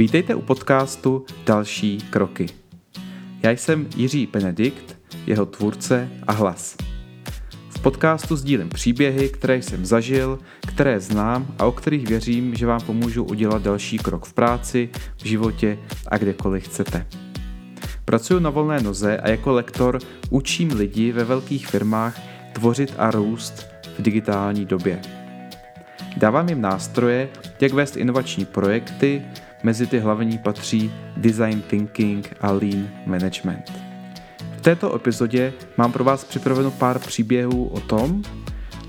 Vítejte u podcastu Další kroky. Já jsem Jiří Benedikt, jeho tvůrce a hlas. V podcastu sdílím příběhy, které jsem zažil, které znám a o kterých věřím, že vám pomůžu udělat další krok v práci, v životě a kdekoliv chcete. Pracuji na volné noze a jako lektor učím lidi ve velkých firmách tvořit a růst v digitální době. Dávám jim nástroje, jak vést inovační projekty, mezi ty hlavní patří design thinking a lean management. V této epizodě mám pro vás připraveno pár příběhů o tom,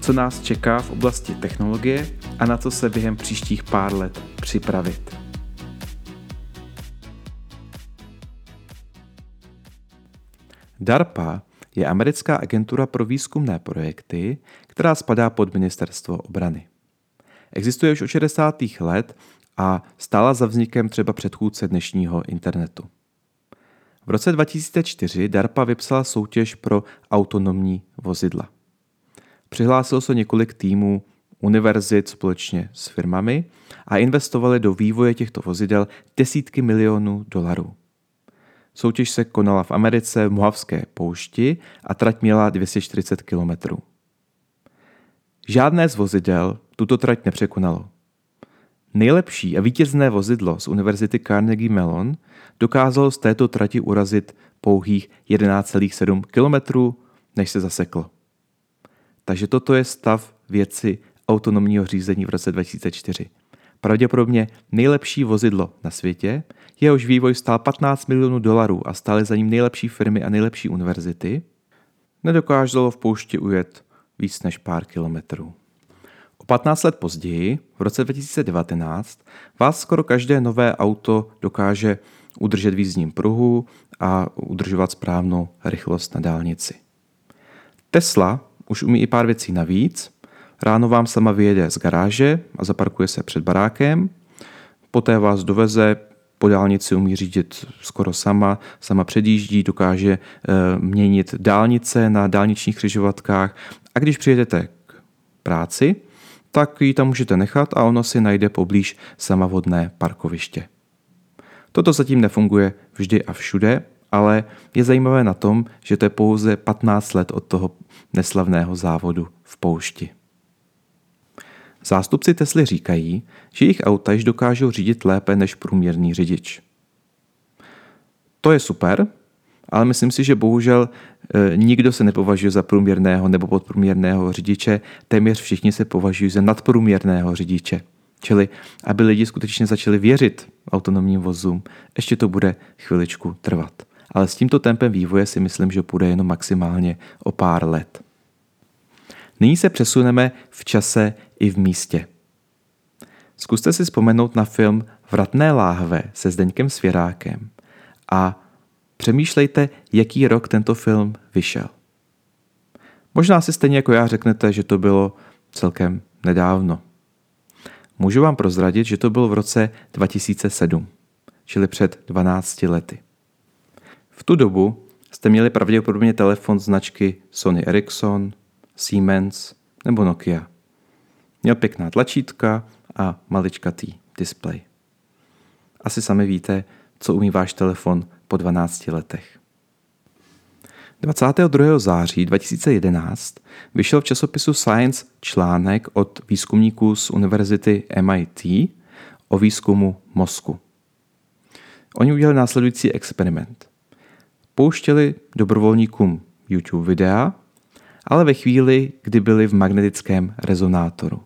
co nás čeká v oblasti technologie a na co se během příštích pár let připravit. DARPA je americká agentura pro výzkumné projekty, která spadá pod ministerstvo obrany. Existuje už od 60. let a stála za vznikem třeba předchůdce dnešního internetu. V roce 2004 DARPA vypsala soutěž pro autonomní vozidla. Přihlásilo se několik týmů univerzit společně s firmami a investovali do vývoje těchto vozidel desítky milionů dolarů. Soutěž se konala v Americe v Mohavské poušti a trať měla 240 kilometrů. Žádné z vozidel tuto trať nepřekonalo. Nejlepší a vítězné vozidlo z Univerzity Carnegie Mellon dokázalo z této trati urazit pouhých 11,7 km, než se zaseklo. Takže toto je stav věci autonomního řízení v roce 2004. Pravděpodobně nejlepší vozidlo na světě, jehož vývoj stál 15 milionů dolarů a stály za ním nejlepší firmy a nejlepší univerzity, nedokáželo v poušti ujet víc než pár kilometrů. O 15 let později, v roce 2019, vás skoro každé nové auto dokáže udržet v jízdním pruhu a udržovat správnou rychlost na dálnici. Tesla už umí i pár věcí navíc. Ráno vám sama vyjede z garáže a zaparkuje se před barákem, poté vás doveze, po dálnici umí řídit skoro sama, sama předjíždí, dokáže e, měnit dálnice na dálničních křižovatkách a když přijedete k práci, tak ji tam můžete nechat a ono si najde poblíž samavodné parkoviště. Toto zatím nefunguje vždy a všude, ale je zajímavé na tom, že to je pouze 15 let od toho neslavného závodu v poušti. Zástupci Tesly říkají, že jejich auta již dokážou řídit lépe než průměrný řidič. To je super, ale myslím si, že bohužel e, nikdo se nepovažuje za průměrného nebo podprůměrného řidiče, téměř všichni se považují za nadprůměrného řidiče. Čili, aby lidi skutečně začali věřit autonomním vozům, ještě to bude chviličku trvat. Ale s tímto tempem vývoje si myslím, že půjde jenom maximálně o pár let. Nyní se přesuneme v čase i v místě. Zkuste si vzpomenout na film Vratné láhve se Zdeňkem Svěrákem a přemýšlejte, jaký rok tento film vyšel. Možná si stejně jako já řeknete, že to bylo celkem nedávno. Můžu vám prozradit, že to bylo v roce 2007, čili před 12 lety. V tu dobu jste měli pravděpodobně telefon značky Sony Ericsson, Siemens nebo Nokia. Měl pěkná tlačítka a maličkatý displej. Asi sami víte, co umí váš telefon po 12 letech. 22. září 2011 vyšel v časopisu Science článek od výzkumníků z univerzity MIT o výzkumu mozku. Oni udělali následující experiment. Pouštěli dobrovolníkům YouTube videa, ale ve chvíli, kdy byli v magnetickém rezonátoru.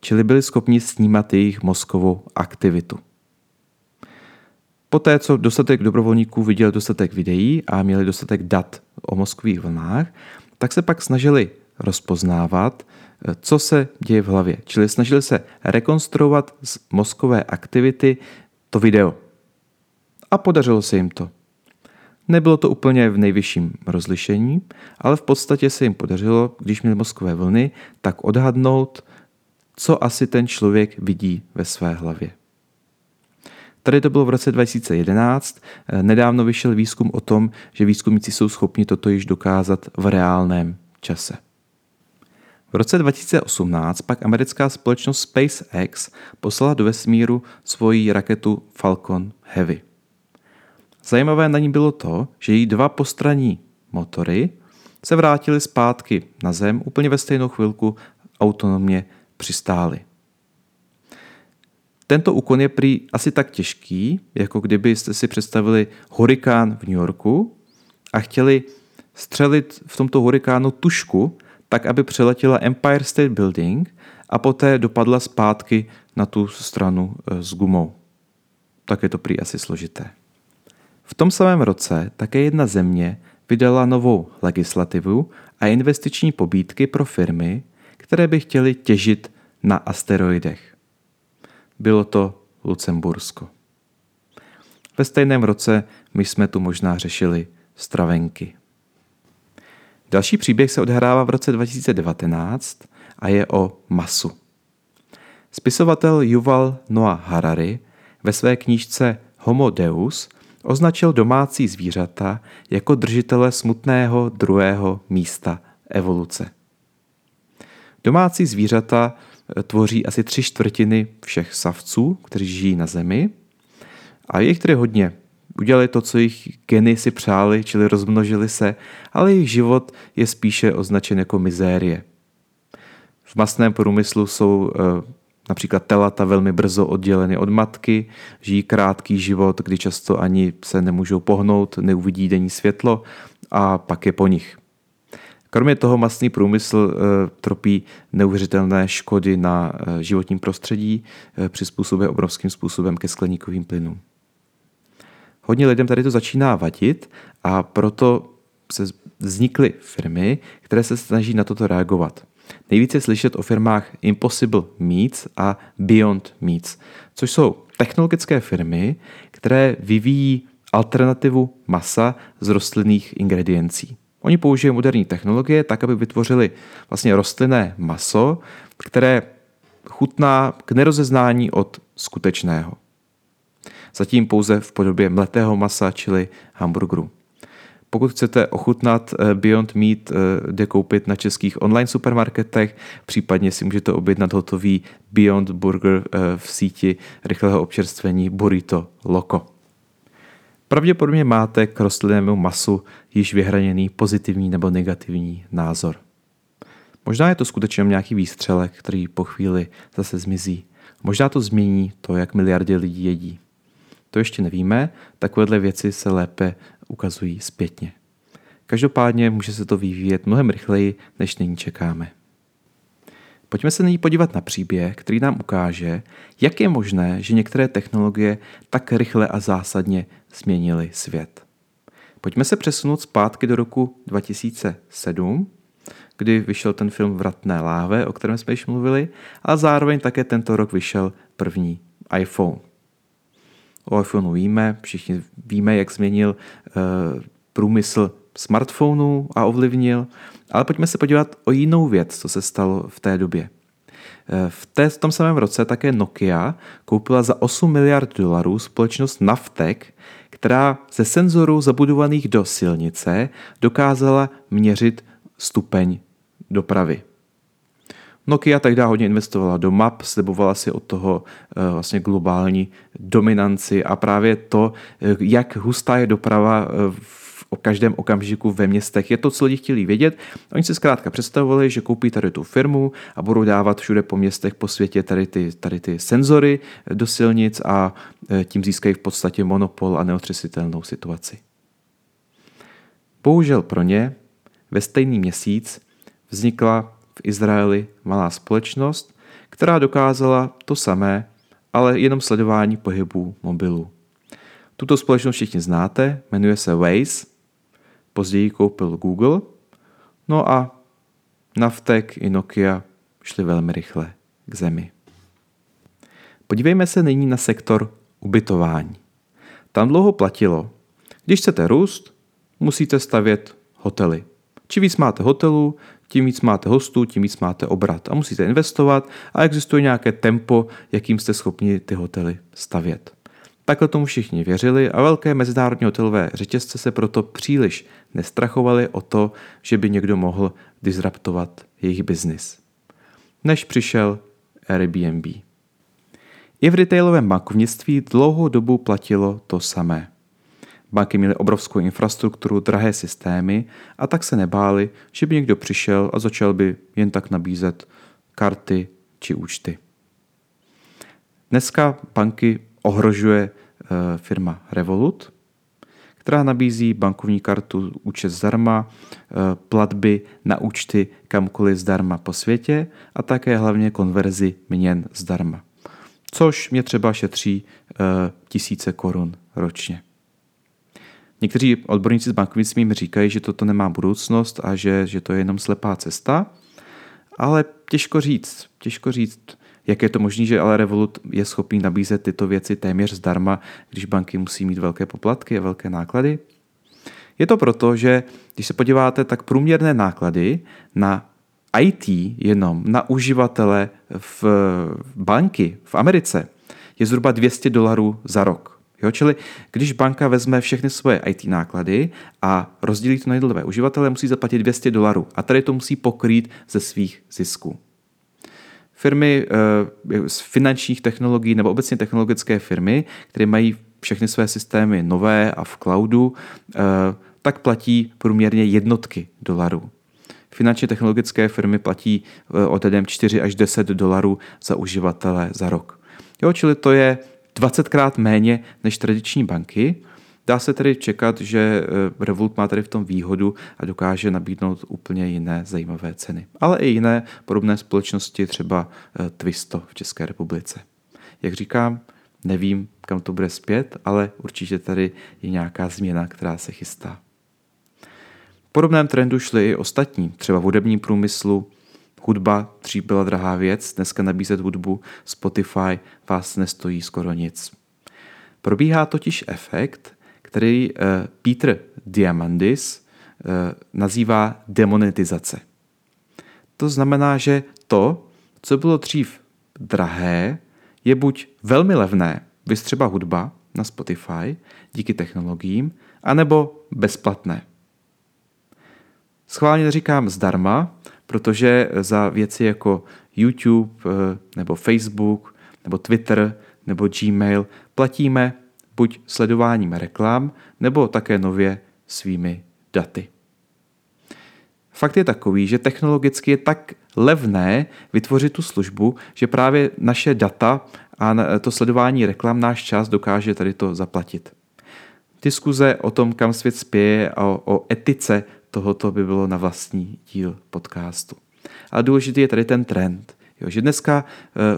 Čili byli schopni snímat jejich mozkovou aktivitu. Poté, co dostatek dobrovolníků viděl dostatek videí a měli dostatek dat o mozkových vlnách, tak se pak snažili rozpoznávat, co se děje v hlavě. Čili snažili se rekonstruovat z mozkové aktivity to video. A podařilo se jim to. Nebylo to úplně v nejvyšším rozlišení, ale v podstatě se jim podařilo, když měli mozkové vlny, tak odhadnout, co asi ten člověk vidí ve své hlavě. Tady to bylo v roce 2011. Nedávno vyšel výzkum o tom, že výzkumníci jsou schopni toto již dokázat v reálném čase. V roce 2018 pak americká společnost SpaceX poslala do vesmíru svoji raketu Falcon Heavy. Zajímavé na ní bylo to, že její dva postranní motory se vrátily zpátky na Zem úplně ve stejnou chvilku autonomně přistály. Tento úkon je prý asi tak těžký, jako kdybyste si představili hurikán v New Yorku a chtěli střelit v tomto hurikánu tušku, tak aby přeletěla Empire State Building a poté dopadla zpátky na tu stranu e, s gumou. Tak je to prý asi složité. V tom samém roce také jedna země vydala novou legislativu a investiční pobídky pro firmy, které by chtěly těžit na asteroidech. Bylo to Lucembursko. Ve stejném roce my jsme tu možná řešili stravenky. Další příběh se odhrává v roce 2019 a je o masu. Spisovatel Yuval Noah Harari ve své knížce Homo Deus označil domácí zvířata jako držitele smutného druhého místa evoluce. Domácí zvířata tvoří asi tři čtvrtiny všech savců, kteří žijí na Zemi. A je jich tedy hodně. Udělali to, co jejich geny si přáli, čili rozmnožili se, ale jejich život je spíše označen jako mizérie. V masném průmyslu jsou eh, například telata velmi brzo odděleny od matky, žijí krátký život, kdy často ani se nemůžou pohnout, neuvidí denní světlo a pak je po nich. Kromě toho masný průmysl e, tropí neuvěřitelné škody na e, životním prostředí, e, přizpůsobuje obrovským způsobem ke skleníkovým plynům. Hodně lidem tady to začíná vadit a proto se vznikly firmy, které se snaží na toto reagovat. Nejvíce slyšet o firmách Impossible Meats a Beyond Meats, což jsou technologické firmy, které vyvíjí alternativu masa z rostlinných ingrediencí. Oni použijí moderní technologie tak, aby vytvořili vlastně rostlinné maso, které chutná k nerozeznání od skutečného. Zatím pouze v podobě mletého masa, čili hamburgeru. Pokud chcete ochutnat eh, Beyond Meat, eh, jde koupit na českých online supermarketech, případně si můžete objednat hotový Beyond Burger eh, v síti rychlého občerstvení Burrito Loco. Pravděpodobně máte k rostlinnému masu již vyhraněný pozitivní nebo negativní názor. Možná je to skutečně nějaký výstřelek, který po chvíli zase zmizí. Možná to změní to, jak miliardy lidí jedí. To ještě nevíme, takovéhle věci se lépe ukazují zpětně. Každopádně může se to vyvíjet mnohem rychleji, než nyní čekáme. Pojďme se nyní podívat na příběh, který nám ukáže, jak je možné, že některé technologie tak rychle a zásadně změnily svět. Pojďme se přesunout zpátky do roku 2007, kdy vyšel ten film Vratné láve, o kterém jsme již mluvili, a zároveň také tento rok vyšel první iPhone. O iPhoneu víme, všichni víme, jak změnil uh, průmysl smartphonů a ovlivnil, ale pojďme se podívat o jinou věc, co se stalo v té době. Eh, v, té, v tom samém roce také Nokia koupila za 8 miliard dolarů společnost Navtek, která ze senzorů zabudovaných do silnice dokázala měřit stupeň dopravy. Nokia tehdy hodně investovala do map, slibovala si od toho eh, vlastně globální dominanci a právě to, eh, jak hustá je doprava v o každém okamžiku ve městech. Je to, co lidi chtěli vědět. Oni si zkrátka představovali, že koupí tady tu firmu a budou dávat všude po městech po světě tady ty, tady ty senzory do silnic a tím získají v podstatě monopol a neotřesitelnou situaci. Bohužel pro ně ve stejný měsíc vznikla v Izraeli malá společnost, která dokázala to samé, ale jenom sledování pohybů mobilů. Tuto společnost všichni znáte, jmenuje se Waze, později koupil Google, no a Navtek i Nokia šli velmi rychle k zemi. Podívejme se nyní na sektor ubytování. Tam dlouho platilo, když chcete růst, musíte stavět hotely. Či víc máte hotelů, tím víc máte hostů, tím víc máte obrat a musíte investovat a existuje nějaké tempo, jakým jste schopni ty hotely stavět. Takhle tomu všichni věřili a velké mezinárodní hotelové řetězce se proto příliš nestrachovali o to, že by někdo mohl disruptovat jejich biznis. Než přišel Airbnb. I v retailovém bankovnictví dlouhou dobu platilo to samé. Banky měly obrovskou infrastrukturu, drahé systémy a tak se nebáli, že by někdo přišel a začal by jen tak nabízet karty či účty. Dneska banky ohrožuje eh, firma Revolut, která nabízí bankovní kartu účet zdarma, eh, platby na účty kamkoliv zdarma po světě a také hlavně konverzi měn zdarma. Což mě třeba šetří eh, tisíce korun ročně. Někteří odborníci z bankovnictví mi říkají, že toto nemá budoucnost a že, že to je jenom slepá cesta, ale těžko říct, těžko říct, jak je to možné, že ale Revolut je schopný nabízet tyto věci téměř zdarma, když banky musí mít velké poplatky a velké náklady? Je to proto, že když se podíváte, tak průměrné náklady na IT jenom na uživatele v banky v Americe je zhruba 200 dolarů za rok. Jo, čili když banka vezme všechny svoje IT náklady a rozdělí to na jednotlivé uživatele, musí zaplatit 200 dolarů a tady to musí pokrýt ze svých zisků. Firmy eh, z finančních technologií nebo obecně technologické firmy, které mají všechny své systémy nové a v cloudu, eh, tak platí průměrně jednotky dolarů. Finančně technologické firmy platí eh, odhadem 4 až 10 dolarů za uživatele za rok. Jo, čili to je 20krát méně než tradiční banky. Dá se tedy čekat, že eh, Revolut má tady v tom výhodu a dokáže nabídnout úplně jiné zajímavé ceny. Ale i jiné podobné společnosti, třeba eh, Twisto v České republice. Jak říkám, nevím, kam to bude zpět, ale určitě tady je nějaká změna, která se chystá. V podobném trendu šly i ostatní, třeba v hudebním průmyslu, Hudba dřív byla drahá věc, dneska nabízet hudbu Spotify vás nestojí skoro nic. Probíhá totiž efekt, který uh, Peter Diamandis uh, nazývá demonetizace. To znamená, že to, co bylo dřív drahé, je buď velmi levné, vys třeba hudba na Spotify díky technologiím, anebo bezplatné. Schválně neříkám zdarma, protože za věci jako YouTube eh, nebo Facebook nebo Twitter nebo Gmail platíme buď sledováním reklam nebo také nově svými daty. Fakt je takový, že technologicky je tak levné vytvořit tu službu, že právě naše data a to sledování reklam náš čas dokáže tady to zaplatit. Diskuze o tom, kam svět spěje a o, o etice tohoto by bylo na vlastní díl podcastu. Ale důležitý je tady ten trend. Jo, že dneska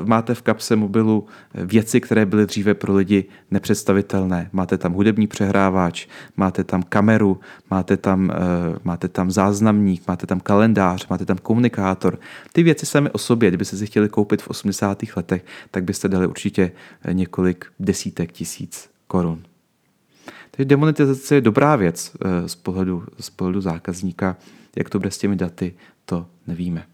uh, máte v kapse mobilu eh, věci, které byly dříve pro lidi nepředstavitelné. Máte tam hudební přehrávač, máte tam kameru, máte tam, uh, máte tam záznamník, máte tam kalendář, máte tam komunikátor. Ty věci sami o sobě, kdybyste si chtěli koupit v 80. letech, tak byste dali určitě několik desítek tisíc korun. Takže demonetizace je dobrá věc z pohledu, z pohledu zákazníka. Jak to bude s těmi daty, to nevíme.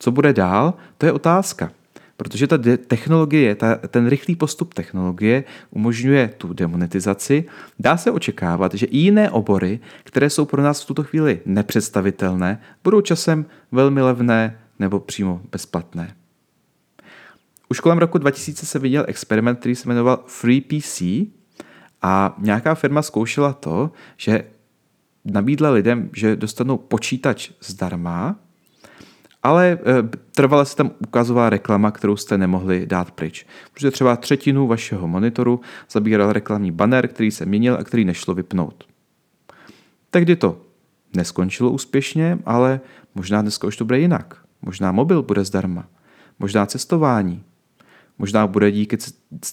Co bude dál, to je otázka. Protože ta technologie, ta, ten rychlý postup technologie umožňuje tu demonetizaci, dá se očekávat, že i jiné obory, které jsou pro nás v tuto chvíli nepředstavitelné, budou časem velmi levné nebo přímo bezplatné. Už kolem roku 2000 se viděl experiment, který se jmenoval Free PC a nějaká firma zkoušela to, že nabídla lidem, že dostanou počítač zdarma, ale e, trvale se tam ukazovala reklama, kterou jste nemohli dát pryč. Protože třeba třetinu vašeho monitoru zabíral reklamní banner, který se měnil a který nešlo vypnout. Tehdy to neskončilo úspěšně, ale možná dneska už to bude jinak. Možná mobil bude zdarma. Možná cestování. Možná bude díky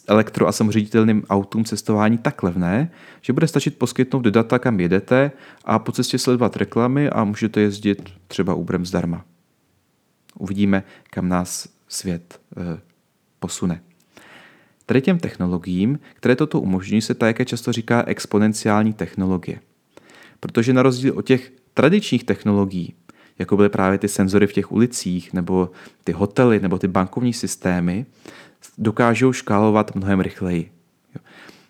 elektro- a samoředitelným autům cestování tak levné, že bude stačit poskytnout data, kam jedete a po cestě sledovat reklamy a můžete jezdit třeba Uberem zdarma. Uvidíme, kam nás svět e, posune. Tady těm technologiím, které toto umožňují, se také často říká exponenciální technologie. Protože na rozdíl od těch tradičních technologií, jako byly právě ty senzory v těch ulicích, nebo ty hotely, nebo ty bankovní systémy, dokážou škálovat mnohem rychleji.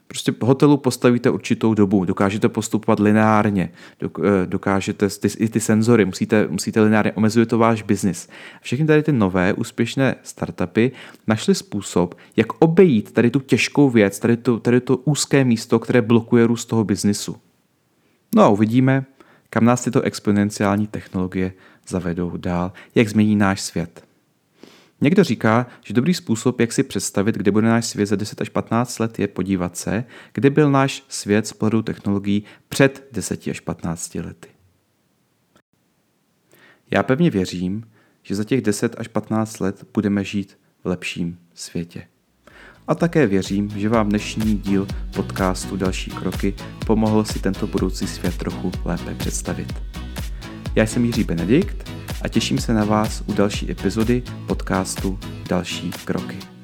Prostě hotelu postavíte určitou dobu, dokážete postupovat lineárně, eh, dokážete ty, i ty senzory, musíte, musíte lineárně, omezuje to váš biznis. Všechny tady ty nové úspěšné startupy našly způsob, jak obejít tady tu těžkou věc, tady to, tady to úzké místo, které blokuje růst toho biznisu. No a uvidíme, kam nás tyto exponenciální technologie zavedou dál, jak změní náš svět. Někdo říká, že dobrý způsob, jak si představit, kde bude náš svět za 10 až 15 let, je podívat se, kde byl náš svět z pohledu technologií před 10 až 15 lety. Já pevně věřím, že za těch 10 až 15 let budeme žít v lepším světě. A také věřím, že vám dnešní díl podcastu Další kroky pomohl si tento budoucí svět trochu lépe představit. Já jsem Jiří Benedikt a těším se na vás u další epizody podcastu Další kroky.